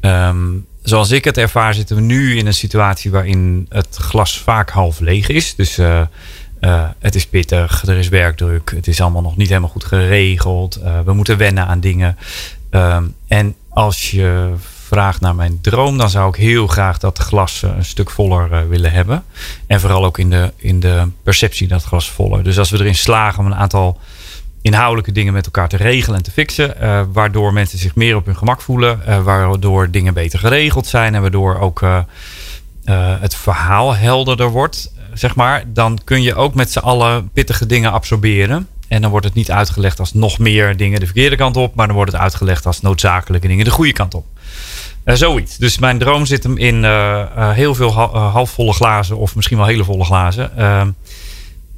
um, zoals ik het ervaar, zitten we nu in een situatie waarin het glas vaak half leeg is. Dus uh, het is pittig, er is werkdruk, het is allemaal nog niet helemaal goed geregeld. Uh, we moeten wennen aan dingen. Um, en als je vraagt naar mijn droom, dan zou ik heel graag dat glas een stuk voller willen hebben. En vooral ook in de, in de perceptie dat glas voller. Dus als we erin slagen om een aantal inhoudelijke dingen met elkaar te regelen en te fixen. Waardoor mensen zich meer op hun gemak voelen. Waardoor dingen beter geregeld zijn. En waardoor ook het verhaal helderder wordt. Zeg maar. Dan kun je ook met z'n allen pittige dingen absorberen. En dan wordt het niet uitgelegd als nog meer dingen de verkeerde kant op. Maar dan wordt het uitgelegd als noodzakelijke dingen de goede kant op. zoiets. Dus mijn droom zit hem in heel veel halfvolle glazen. Of misschien wel hele volle glazen. Ehm,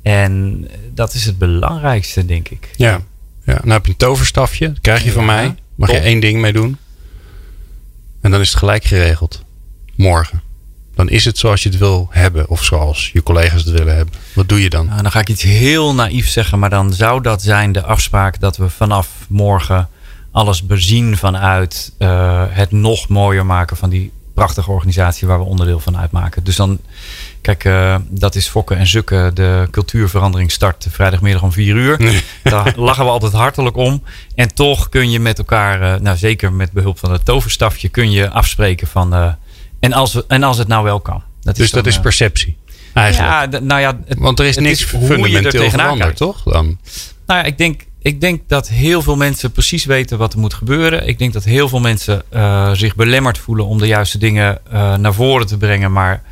en dat is het belangrijkste, denk ik. Ja, ja. nou heb je een toverstafje. Dat krijg je van mij. Mag je één ding mee doen. En dan is het gelijk geregeld. Morgen. Dan is het zoals je het wil hebben. Of zoals je collega's het willen hebben. Wat doe je dan? Nou, dan ga ik iets heel naïef zeggen. Maar dan zou dat zijn de afspraak dat we vanaf morgen alles bezien vanuit uh, het nog mooier maken van die prachtige organisatie waar we onderdeel van uitmaken. Dus dan Kijk, uh, dat is fokken en zukken. De cultuurverandering start vrijdagmiddag om vier uur. Nee. Daar lachen we altijd hartelijk om. En toch kun je met elkaar, uh, nou zeker met behulp van het toverstafje, kun je afspreken van. En, als we, en als het nou wel kan. Dat dus dan, dat is perceptie. Eigenlijk. Ja, nou ja, het, Want er is niks is fundamenteel veranderd, toch? Dan. Nou ja, ik denk, ik denk dat heel veel mensen precies weten wat er moet gebeuren. Ik denk dat heel veel mensen uh, zich belemmerd voelen om de juiste dingen uh, naar voren te brengen, maar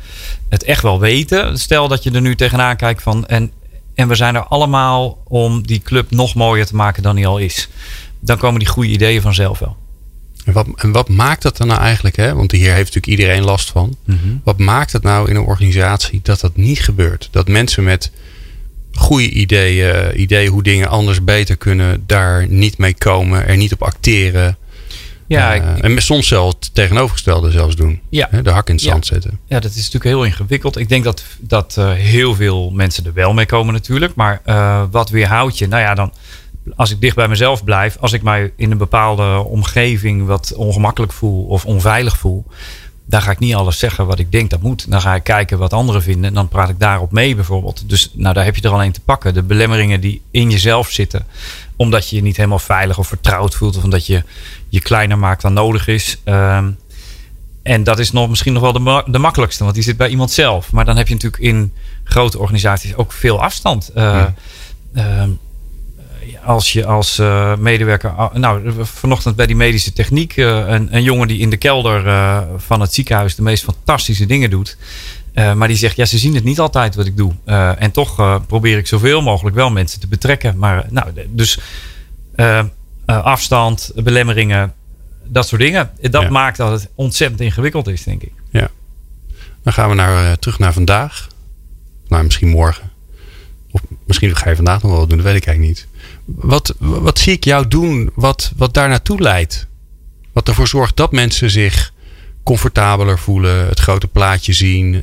het echt wel weten. Stel dat je er nu tegenaan kijkt van en, en we zijn er allemaal om die club nog mooier te maken dan die al is. Dan komen die goede ideeën vanzelf wel. En wat, en wat maakt dat dan nou eigenlijk? Hè? Want hier heeft natuurlijk iedereen last van. Mhm. Wat maakt het nou in een organisatie dat dat niet gebeurt? Dat mensen met goede ideeën, ideeën hoe dingen anders beter kunnen, daar niet mee komen, er niet op acteren. Ja, uh, en soms zelfs het tegenovergestelde zelfs doen. Ja. De hak in het zand zetten. Ja, dat is natuurlijk heel ingewikkeld. Ik denk dat, dat uh, heel veel mensen er wel mee komen natuurlijk. Maar uh, wat weerhoudt je? Nou ja, dan als ik dicht bij mezelf blijf. Als ik mij in een bepaalde omgeving wat ongemakkelijk voel of onveilig voel. Dan ga ik niet alles zeggen wat ik denk dat moet. Dan ga ik kijken wat anderen vinden. En dan praat ik daarop mee bijvoorbeeld. Dus nou, daar heb je er alleen te pakken. De belemmeringen die in jezelf zitten. Omdat je je niet helemaal veilig of vertrouwd voelt. Of omdat je je kleiner maakt dan nodig is. Um, en dat is nog, misschien nog wel de, de makkelijkste, want die zit bij iemand zelf. Maar dan heb je natuurlijk in grote organisaties ook veel afstand. Uh, als je als uh, medewerker. Nou, vanochtend bij die medische techniek. Uh, een, een, jongen die in de kelder uh, van het ziekenhuis de meest fantastische dingen doet. maar die zegt: Ja, ze zien het niet altijd wat ik doe. en toch probeer ik zoveel mogelijk wel mensen te betrekken. Maar nou, dus afstand, belemmeringen, dat soort dingen. Dat maakt dat het ontzettend ingewikkeld is, denk ik. Ja. Dan gaan we naar, terug naar vandaag. Nou, misschien morgen. Of misschien ga je vandaag nog wel doen, dat weet ik eigenlijk niet. Wat, wat zie ik jou doen wat, wat daar naartoe leidt? Wat ervoor zorgt dat mensen zich comfortabeler voelen, het grote plaatje zien, uh,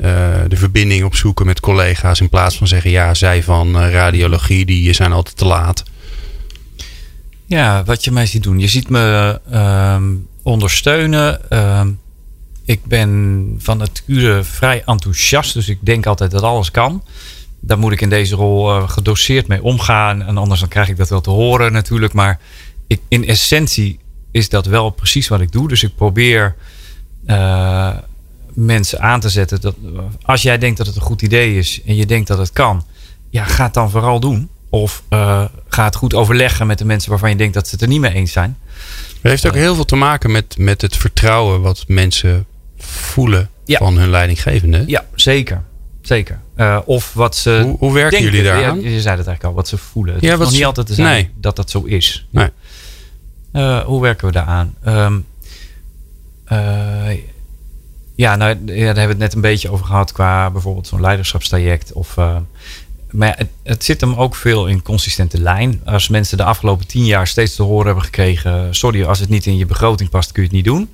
de verbinding opzoeken met collega's in plaats van zeggen ja, zij van radiologie die zijn altijd te laat. Ja, wat je mij ziet doen. Je ziet me ehm, ondersteunen. Ehm, ik ben van nature vrij enthousiast, dus ik denk altijd dat alles kan. Daar moet ik in deze rol uh, gedoseerd mee omgaan. En anders dan krijg ik dat wel te horen natuurlijk. Maar ik, in essentie is dat wel precies wat ik doe. Dus ik probeer uh, mensen aan te zetten. Dat, als jij denkt dat het een goed idee is en je denkt dat het kan, ja, ga het dan vooral doen. Of uh, ga het goed overleggen met de mensen waarvan je denkt dat ze het er niet mee eens zijn. Het heeft ook heel veel te maken met, met het vertrouwen wat mensen voelen van hun leidinggevende. Ja, zeker. Zeker. Uh, of wat ze. Hoe, hoe werken jullie daar je zei het eigenlijk al, wat ze voelen. Het ja, is nog niet altijd te zijn nee. dat dat zo is. Nee. Uh, hoe werken we daaraan? Um, ja, nou, ja, daar hebben we het net een beetje over gehad qua bijvoorbeeld zo'n leiderschapstraject. Of maar het, het, zit hem ook veel in consistente lijn. Als mensen de afgelopen tien jaar steeds te horen hebben gekregen: sorry, als het niet in je begroting past, kun je het niet doen.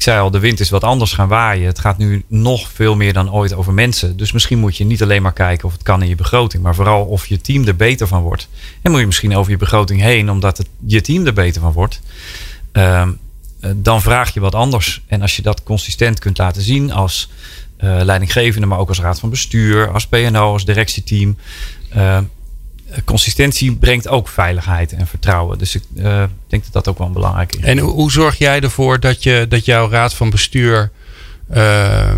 Ik zei al, de wind is wat anders gaan waaien. Het gaat nu nog veel meer dan ooit over mensen. Dus misschien moet je niet alleen maar kijken of het kan in je begroting, maar vooral of je team er beter van wordt. En moet je misschien over je begroting heen, omdat het, je team er beter van wordt. Uh, dan vraag je wat anders. En als je dat consistent kunt laten zien als uh, leidinggevende, maar ook als raad van bestuur, als PNO, als directieteam. Uh, consistentie brengt ook veiligheid en vertrouwen. Dus ik uh, denk dat dat ook wel belangrijk is. En hoe zorg jij ervoor dat, je, dat jouw raad van bestuur.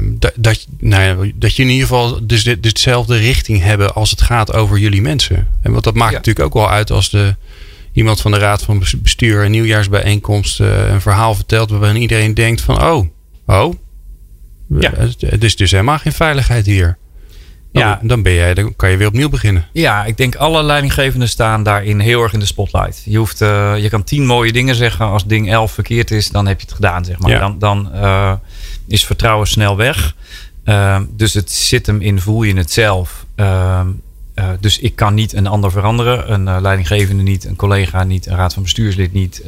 dat, dat, nou ja, dat je in ieder geval dus, de, dezelfde richting hebben als het gaat over jullie mensen. En want dat maakt natuurlijk ook wel uit als de, iemand van de raad van bestuur een nieuwjaarsbijeenkomst een verhaal vertelt waarbij iedereen denkt van oh, oh, ja. Het is dus helemaal geen veiligheid hier. Dan, ja. dan, ben jij, dan kan je weer opnieuw beginnen. Ja, ik denk alle leidinggevenden staan daarin heel erg in de spotlight. Je, hoeft, uh, je kan tien mooie dingen zeggen. Als ding 11 verkeerd is, dan heb je het gedaan. Zeg maar. Ja. Dan, dan uh, is vertrouwen snel weg. Uh, dus het zit hem in, voel je het zelf. Ehm, dus ik kan niet een ander veranderen. Een leidinggevende niet, een collega niet, een raad van bestuurslid niet.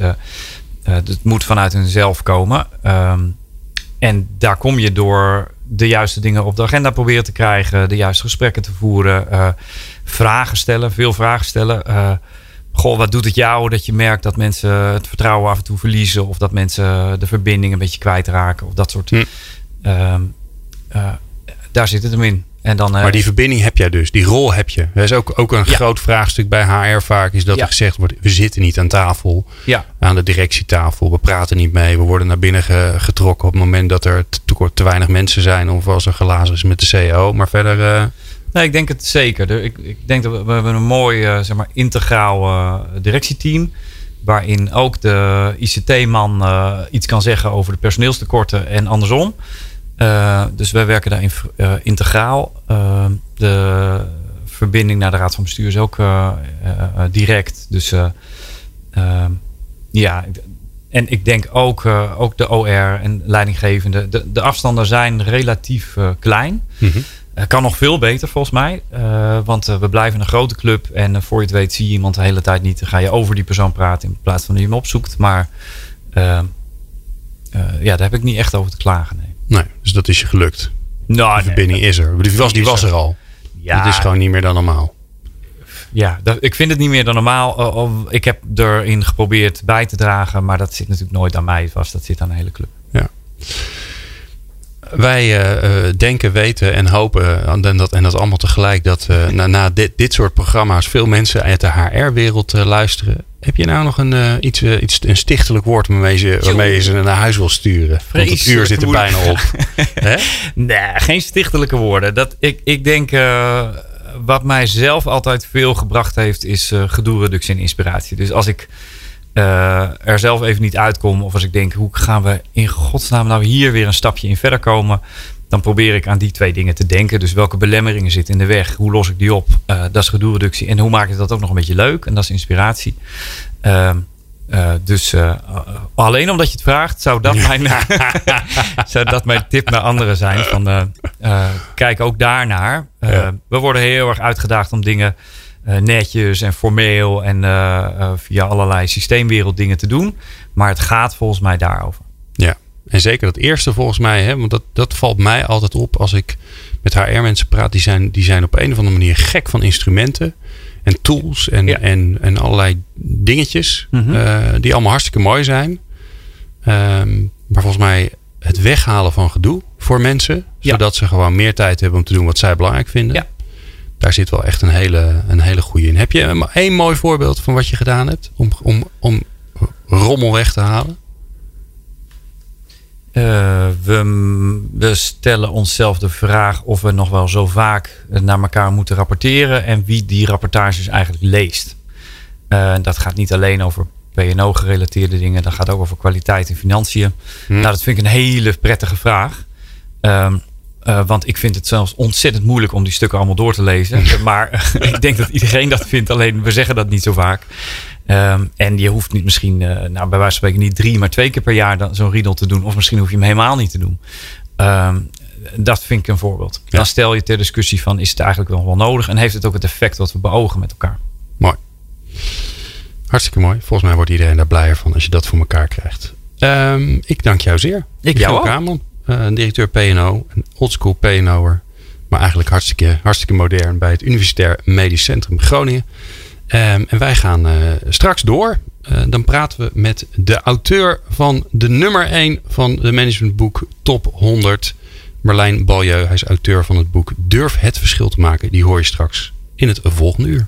het moet vanuit hunzelf komen. Ehm, en daar kom je door de juiste dingen op de agenda proberen te krijgen, de juiste gesprekken te voeren, uh, vragen stellen, veel vragen stellen. Uh, goh, wat doet het jou dat je merkt dat mensen het vertrouwen af en toe verliezen of dat mensen de verbinding een beetje kwijtraken of dat soort. Hm. Uh, daar zit het hem in. En dan, maar die verbinding heb jij dus, die rol heb je. Dat is ook, ook een groot vraagstuk bij HR vaak, is dat er gezegd wordt, we zitten niet aan tafel, ja. aan de directietafel, we praten niet mee, we worden naar binnen getrokken op het moment dat er te, te weinig mensen zijn of als er glazen is met de CEO. Maar verder... Uh... Nee, ik denk het zeker. Ik, ik denk dat we, we hebben een mooi, uh, zeg maar, integraal uh, directieteam waarin ook de ICT-man iets kan zeggen over de personeelstekorten en andersom. Uh, dus wij werken daarin uh, integraal. Uh, de verbinding naar de Raad van Bestuur is ook direct. Dus ja, en ik denk ook, ook de OR en leidinggevende. De, de afstanden zijn relatief klein. Mm kan nog veel beter volgens mij. want we blijven een grote club. En voor je het weet zie je iemand de hele tijd niet. Dan ga je over die persoon praten in plaats van dat je hem opzoekt. Maar ja, daar heb ik niet echt over te klagen. Nee, nee dus dat is je gelukt. Nou, de verbinding is er. Die was, die was er al. Ja, het is gewoon niet meer dan normaal. Ja, dat, ik vind het niet meer dan normaal. ik heb erin geprobeerd bij te dragen, maar dat zit natuurlijk nooit aan mij vast. Dat zit aan de hele club. Ja. Wij uh, denken, weten en hopen, en dat, en dat allemaal tegelijk, dat uh, na, na dit, dit soort programma's veel mensen uit de HR-wereld luisteren. Heb je nou nog een, iets, iets, een stichtelijk woord waarmee je, waarmee je ze naar huis wil sturen? Want het uur zit er bijna op. nee, geen stichtelijke woorden. Dat, ik, ik denk wat mij zelf altijd veel gebracht heeft, is uh, gedoereductie en inspiratie. Dus als ik uh, er zelf even niet uitkom, of als ik denk, hoe gaan we in godsnaam nou hier weer een stapje in verder komen, dan probeer ik aan die twee dingen te denken. Dus welke belemmeringen zitten in de weg? Hoe los ik die op? Uh, dat is gedoereductie. En hoe maak ik dat ook nog een beetje leuk? En dat is inspiratie. Uh, uh, dus uh, alleen omdat je het vraagt, zou dat, mijn, zou dat mijn tip naar anderen zijn. Van, kijk ook daarnaar. Ja. We worden heel erg uitgedaagd om dingen netjes en formeel en via allerlei systeemwereld dingen te doen. Maar het gaat volgens mij daarover. Ja, en zeker dat eerste volgens mij. Hè, want dat, dat valt mij altijd op als ik met HR-mensen praat. Die zijn, die zijn op een of andere manier gek van instrumenten en tools en, en, en allerlei dingetjes. Mhm. Eh, die allemaal hartstikke mooi zijn. Um, maar volgens mij het weghalen van gedoe voor mensen. Zodat ze gewoon meer tijd hebben om te doen wat zij belangrijk vinden. Ja. Daar zit wel echt een hele, een hele goede in. Heb je één mooi voorbeeld van wat je gedaan hebt om, om, om rommel weg te halen? Uh, we, we, stellen onszelf de vraag of we nog wel zo vaak naar elkaar moeten rapporteren en wie die rapportages eigenlijk leest. Uh, dat gaat niet alleen over PNO-gerelateerde dingen, dat gaat ook over kwaliteit en financiën. Hm. Nou, dat vind ik een hele prettige vraag. Uh, want ik vind het zelfs ontzettend moeilijk om die stukken allemaal door te lezen. maar ik denk dat iedereen dat vindt, alleen we zeggen dat niet zo vaak. Um, en je hoeft niet misschien, uh, nou, bij wijze van spreken, niet drie, maar twee keer per jaar zo'n riedel te doen. Of misschien hoef je hem helemaal niet te doen. Um, dat vind ik een voorbeeld. Dan stel je ter discussie van, is het eigenlijk wel wel nodig? En heeft het ook het effect wat we beogen met elkaar? Mooi. Hartstikke mooi. Volgens mij wordt iedereen daar blijer van als je dat voor elkaar krijgt. Um, ik dank jou zeer. Ik jou ook. Kamerman, uh, directeur PNO, een oldschool PNO'er. Maar eigenlijk hartstikke, hartstikke modern bij het Universitair Medisch Centrum Groningen. Ehm, en wij gaan uh, straks door. Uh, dan praten we met de auteur van de nummer 1 van de managementboek Top 100. Marlijn Baljeu. Hij is auteur van het boek Durf het verschil te maken. Die hoor je straks in het volgende uur.